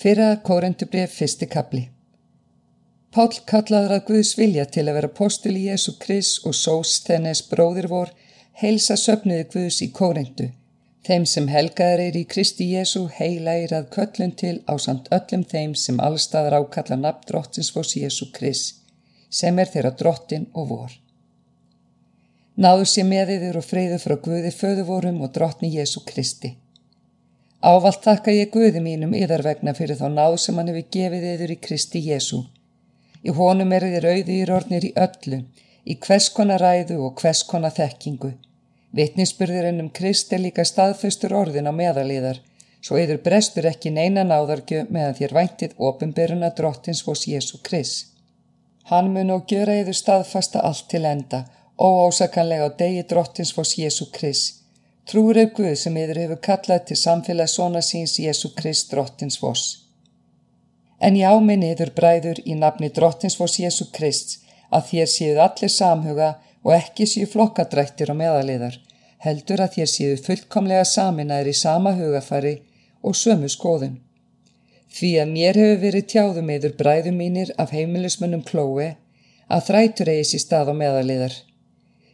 Fyrra kórendubrif fyrsti kapli. Pál kallaður að Guðs vilja til að vera postul í Jésu Kris og Sósþennes bróðir vor heilsa söpniði Guðs í kórendu. Þeim sem helgaður er í Kristi Jésu heilægir að köllun til á samt öllum þeim sem allstaðar ákalla nafn drottins fós Jésu Kris sem er þeirra drottin og vor. Náður sér með yfir og freyðu frá Guði föðuvorum og drottni Jésu Kristi. Ávalt þakka ég Guði mínum yðar vegna fyrir þá náð sem hann hefur gefið yfir í Kristi Jésu. Í honum er þið rauðir ornir í öllu, í hvers konar ræðu og hvers konar þekkingu. Vitnisspurðurinn um Krist er líka staðföstur orðin á meðalíðar, svo yður brestur ekki neina náðargju meðan þér væntið ofinberuna drottins hos Jésu Krist. Hann mun og gjöra yður staðfasta allt til enda, óásakanlega á degi drottins fós Jésu Krist. Trúur ef Guð sem yður hefur kallað til samfélag svona síns Jésu Krist drottins fós. En já minn yður bræður í nafni drottins fós Jésu Krist að þér séuð allir samhuga og ekki séu flokkadrættir og meðaliðar, heldur að þér séu fullkomlega saminæri í sama hugafari og sömu skoðun. Því að mér hefur verið tjáðum eður bræðum mínir af heimilismönnum klói að þrætur eigis í stað á meðaliðar.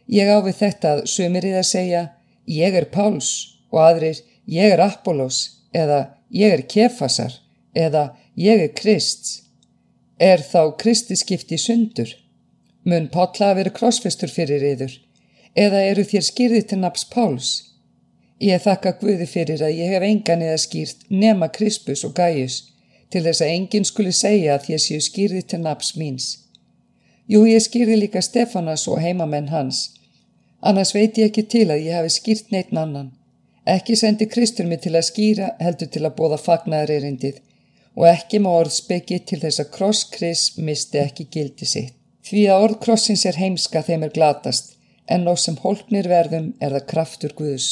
Ég á við þetta að sumir í það segja ég er Páls og aðrir ég er Apollos eða ég er Kefasar eða ég er Krist. Er þá Kristi skipti sundur? Mun Pálla að vera krossfestur fyrir yður? Eða eru þér skýrðið til naps Páls? Ég þakka Guði fyrir að ég hef engan eða skýrt nema Krispus og Gaius til þess að enginn skuli segja að ég séu skýrði til naps míns. Jú, ég skýrði líka Stefanas og heimamenn hans. Annars veit ég ekki til að ég hafi skýrt neitt annan. Ekki sendi Kristur mig til að skýra heldur til að bóða fagnaðarerindið og ekki má orð spekki til þess að krosskris misti ekki gildi sitt. Því að orð krossins er heimska þeim er glatast en nóg sem hólpnir verðum er það kraftur Guðs.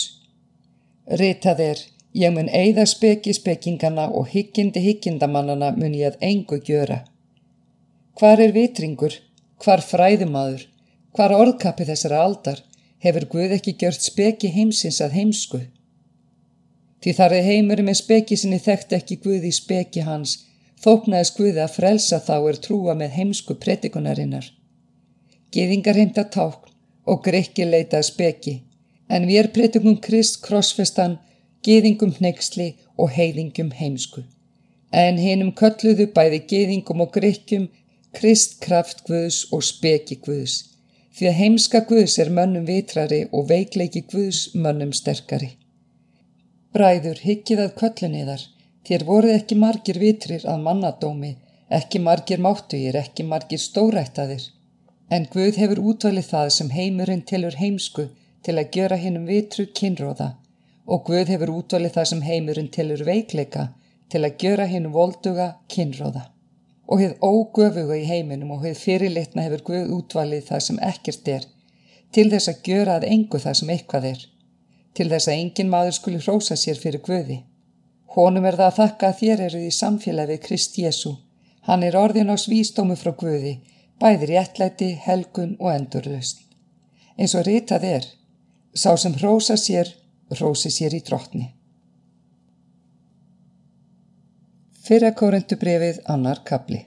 Ritað er, ég mun eigða speki spekingana og hyggindi hyggindamannana mun ég að engu gjöra. Hvar er vitringur? Hvar fræðumadur? Hvar orðkapi þessara aldar? Hefur Guð ekki gjört speki heimsins að heimsku? Því þar er heimur með speki sinni þekkt ekki Guð í speki hans, þóknaðis Guði að frelsa þá er trúa með heimsku pretikunarinnar. Geðingar heimta tákn og greikki leitað speki en við er pretungum Krist krossfestan, geðingum hneiksli og heiðingum heimsku. En hinnum kölluðu bæði geðingum og greikkjum Krist kraft Guðs og speki Guðs, því að heimska Guðs er mönnum vitrari og veikleiki Guðs mönnum sterkari. Bræður, hyggið að kölluniðar, þér voruð ekki margir vitrir að mannadómi, ekki margir máttugir, ekki margir stórættaðir, en Guð hefur útvalið það sem heimurinn tilur heimsku, til að gjöra hinnum vitru kynróða og Guð hefur útvalið það sem heimurinn tilur veikleika til að gjöra hinnum volduga kynróða. Og hefð ógöfuga í heiminum og hefð fyrirlitna hefur Guð útvalið það sem ekkert er til þess að gjöra að engu það sem eitthvað er, til þess að engin maður skuli hrósa sér fyrir Guði. Honum er það að þakka að þér eruð í samfélagi Krist Jésu. Hann er orðin á svístómi frá Guði, bæðir í ætlæti, helgun og endurlust. Eins og ritað er, Sá sem hrósa sér, hrósi sér í drottni. Fyrra kórendubrefið annar kapli.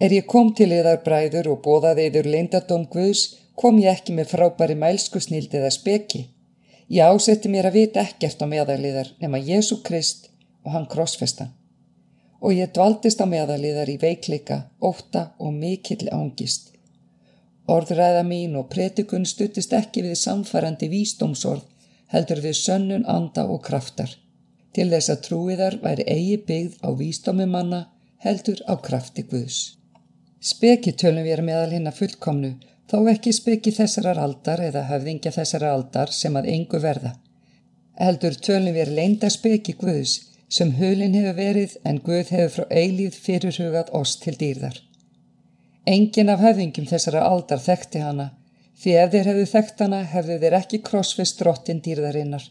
Er ég kom til yðar bræður og bóðaði yður leindadóm Guðs, kom ég ekki með frábæri mælsku snildið að speki. Ég ásetti mér að vita ekkert á meðaliðar nema Jésu Krist og hann krossfestan. Og ég dvaldist á meðaliðar í veikleika, óta og mikill ángist Orðræða mín og pretikun stuttist ekki við samfærandi vísdómsorð, heldur við sönnun, anda og kraftar. Til þess að trúiðar væri eigi byggð á vísdómi manna, heldur á krafti Guðs. Speki tölum við meðal hinn að fullkomnu, þó ekki speki þessarar aldar eða höfðingja þessarar aldar sem að engu verða. Heldur tölum við leinda speki Guðs, sem hulin hefur verið en Guð hefur frá eilíð fyrirhugað oss til dýrðar. Engin af höfðingum þessara aldar þekkti hana, því ef þeir hefðu þekkt hana hefðu þeir ekki krossfist drottin dýrðarinnar.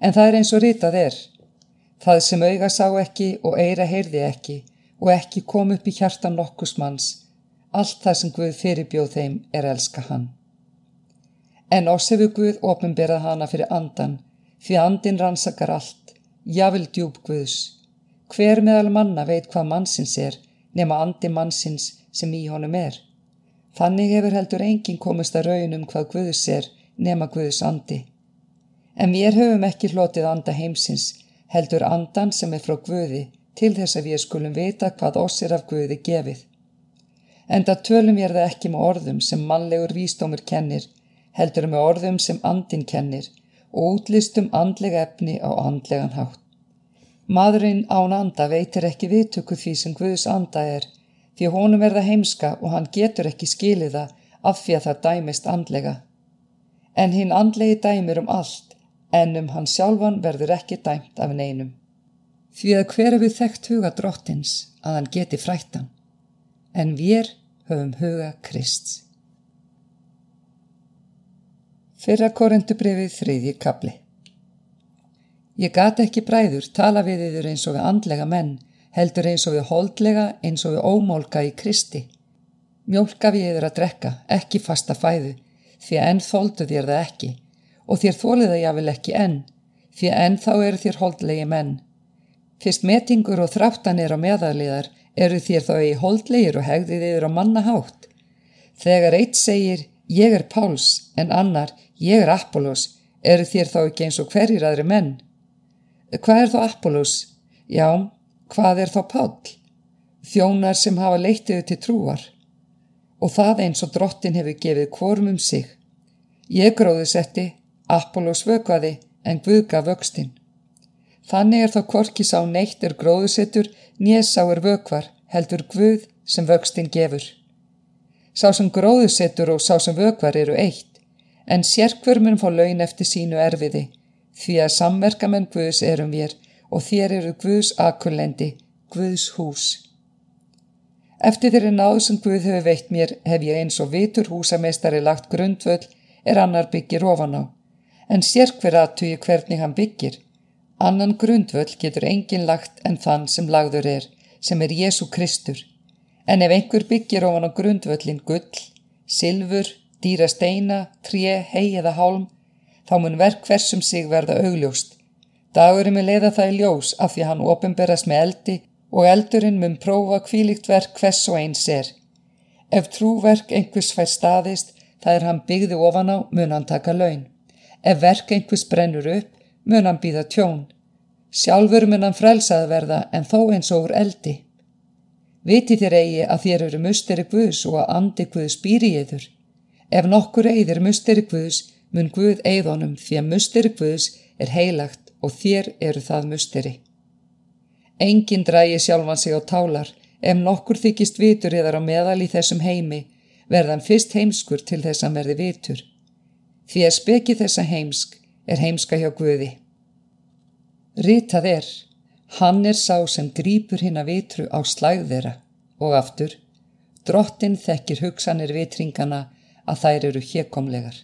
En það er eins og ritað er. Það sem auga sá ekki og eira heyrði ekki og ekki kom upp í hjartan nokkus manns. Allt það sem Guð fyrirbjóð þeim er elska hann. En hefur Guð ofinberað hana fyrir andan, því andin rannsakar allt, jável djúb Guðs. Hver meðal manna veit hvað mannsins er nema andi mannsins sem í honum er. Þannig hefur heldur enginn komist að raunum hvað Guðs er nema Guðs andi. En við höfum ekki hlotið anda heimsins, heldur andan sem er frá Guði til þess að við skulum vita hvað oss er af Guði gefið. En það tölum ég það ekki með orðum sem mannlegur vístómur kennir, heldur með orðum sem andin kennir og útlistum andlega efni á andlegan hátt. Madurinn án anda veitir ekki viðtöku því sem Guðs anda er, því honum er það heimska og hann getur ekki skilið það af því að það dæmist andlega. En hinn andlegi dæmir um allt, en um hann sjálfan verður ekki dæmt af neinum. Því að hver hefur þekkt huga drottins að hann geti frættan, en við höfum huga Krist. Fyrra korendubrefið þriðji kapli Ég gati ekki bræður tala við yfir eins og við andlega menn, heldur eins og við holdlega, eins og við ómólka í Kristi. Mjólka við yfir að drekka, ekki fasta fæðu, því að enn þóldu þér það ekki, og þér þólið það jáfnvel ekki enn, því að enn þá eru þér holdlegi menn. Fyrst metingur og þráttan er á meðarliðar, eru þér þá í holdlegir og hegðið yfir á mannahátt. Þegar eitt segir, ég er Páls, en annar, ég er Apollos, eru þér þá ekki eins og hverjir aðri menn? Hvað er þá Apollos? Já, hvað er þá Pál? Þjónar sem hafa leittiðu til trúar. Og það eins og drottin hefur gefið kvorum um sig. Ég gróði setti, Apollos vökvaði, en Guðga vöxtinn. Þannig er þá korki sá neitt er gróðusettur, nésá er vökvar, heldur Guð sem vöxtinn gefur. Sá sem gróðusettur og sá sem vökvar eru eitt en sérkver mun fá laun eftir sínu erfiði, því að samverkamenn Guðs erum við og þér eru Guðs akullendi, Guðs hús. Eftir þeirri náð sem Guð hefur veitt mér hef ég eins og vitur húsameistari lagt grundvöld er annar byggir ofan á, en sérkver aðtugi hvernig hann byggir. Annan grundvöld getur engin lagt en þann sem lagður er, sem er Jésu Kristur. En ef einhver byggir ofan á grundvöldin gull, silfur, dýra steina, tré, hei eða hálm, þá mun verk hversum sig verða augljóst. Dagurinn mun leiða það í ljós af því hann ofinberast með eldi og eldurinn mun prófa kvílikt verk hvers og eins er. Ef trúverk einhvers fær staðist, það er hann byggði ofan á, mun hann taka laun. Ef verk einhvers brennur upp, mun hann býða tjón. Sjálfur mun hann frelsað verða en þó eins og úr eldi. Viti þér eigi að þér eru musteri Guðs og að andi Guðs býri í þur. Ef nokkur eigðir musteri Guðs, mun Guð eigðonum því að musteri Guðs er heilagt og þér eru það musteri. Engin drægi sjálfan sig á tálar, ef nokkur þykist vitur eðar á meðal í þessum heimi, verðan fyrst heimskur til þess að verði vitur. Því að speki þessa heimsk er heimska hjá Guði. Ritað er, hann er sá sem grýpur hinn að vitru á slægðera og aftur, drottin þekkir hugsanir vitringana að þær eru hérkomlegar.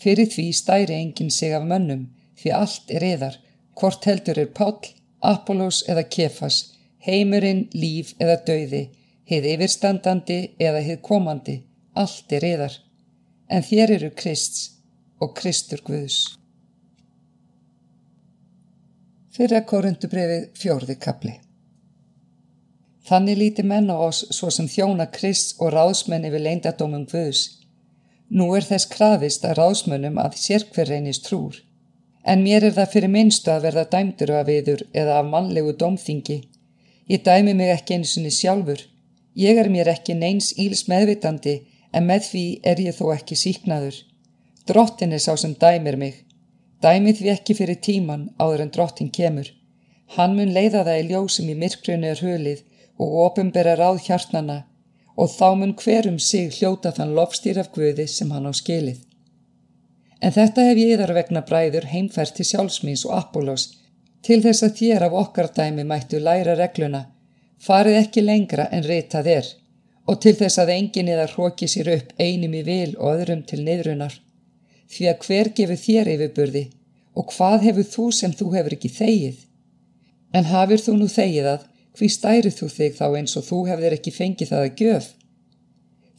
Fyrir því stæri enginn sig af mönnum því allt er eðar, hvort heldur er Páll, Apollos eða Kefas, heimurinn, líf eða dauði, heið yfirstandandi eða heið komandi, allt er eðar. En þér eru Krists og Kristur Guðs. Fyrra korundubrefið fjórði kapli. Þannig líti menn á oss svo sem þjóna Krist og ráðsmenn yfir leindadómum Guðs. Nú er þess krafist að ráðsmönnum að sérkver reynist trúr. En mér er það fyrir minnstu að verða dæmdur af yður eða af mannlegu dómþingi. Ég dæmi mig ekki eins og niður sjálfur. Ég er mér ekki neins íls meðvitandi en með því er ég þó ekki síknaður. Drottin er sá sem dæmir mig. Dæmið við ekki fyrir tíman áður en drottin kemur. Hann mun leiða það í ljósum í myrkrunu er hölið og opumbera ráð hjartnana og þá mun hverum sig hljóta þann lofstýr af Guði sem hann á skilið. En þetta hef ég þar vegna bræður heimfært til sjálfsmýns og Apollos til þess að þér af okkar dæmi mættu læra regluna, farið ekki lengra en reytað er og til þess að engin eða hróki sér upp einum í vil og öðrum til niðrunar. Því að hver gefur þér yfirburði og hvað hefur þú sem þú hefur ekki þegið? En hafur þú nú þegið að hví stærið þú þig þá eins og þú hefðir ekki fengið það að gjöf?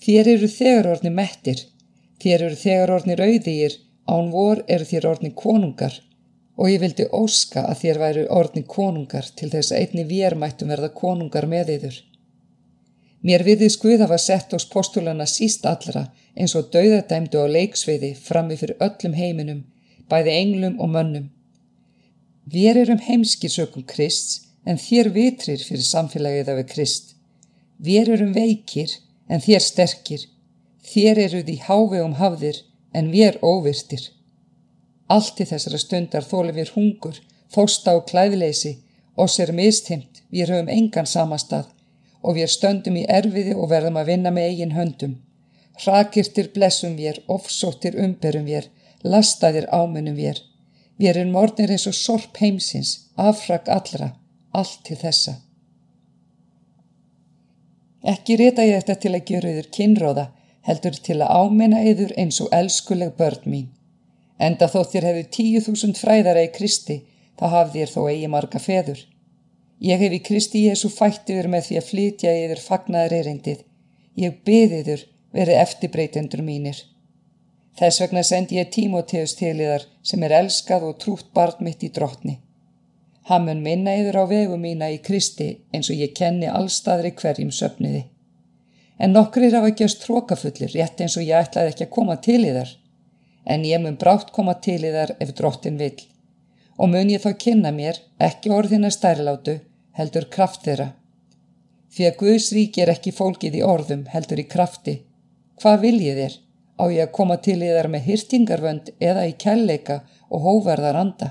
Þér eru þegar orðni mettir, þér eru þegar orðni rauðýr, án vor eru þér orðni konungar, og ég vildi óska að þér væri orðni konungar til þess að einni vér mættum verða konungar með yður. Mér viðið skuð hafa sett ós postulana síst allra eins og dauðadæmdu á leiksviði frammi fyrir öllum heiminum, bæði englum og mönnum. Við erum heimskir sökum Krist en þér vitrir fyrir samfélagið af Krist. Við erum veikir en þér sterkir. Þér eruð í hávegum hafðir en við er óvirtir. Allt í þessara stundar þólum við hungur, þósta og klæðleysi, oss er mistimt, við höfum engan samastað og við stöndum í erfiði og verðum að vinna með eigin höndum. Hrakirtir blessum við, ofsóttir umberum við, lastaðir ámunum við. Við erum mornir eins og sorp heimsins, affrak allra, allt til þessa. Ekki rita ég þetta til að gera yfir kynróða, heldur til að áminna yfir eins og elskuleg börn mín. Enda þó þér hefur tíu þúsund fræðara í Kristi, þá hafði þér þó eigi marga feður. Ég hef í Kristi Jésu fætt yfir með því að flytja yfir fagnaðar erindið. Ég byðiður verið eftirbreytendur mínir. Þess vegna sendi ég Tímoteus til yðar sem er elskað og trútt barn mitt í drottni. Hann mun minna yður á vegu mína í Kristi eins og ég kenni allstaðri hverjum söfniði. En nokkrir hafa gjöst trókafullir rétt eins og ég ætlaði ekki að koma til yðar. En ég mun brátt koma til yðar ef drottin vill. Og mun ég þá kynna mér, ekki orðina stærlátu, heldur kraft þeirra. Því að Guðs rík er ekki fólkið í orðum heldur í krafti Hvað viljið þér? Á ég að koma til í þar með hyrtingarvönd eða í kærleika og hóverðar anda?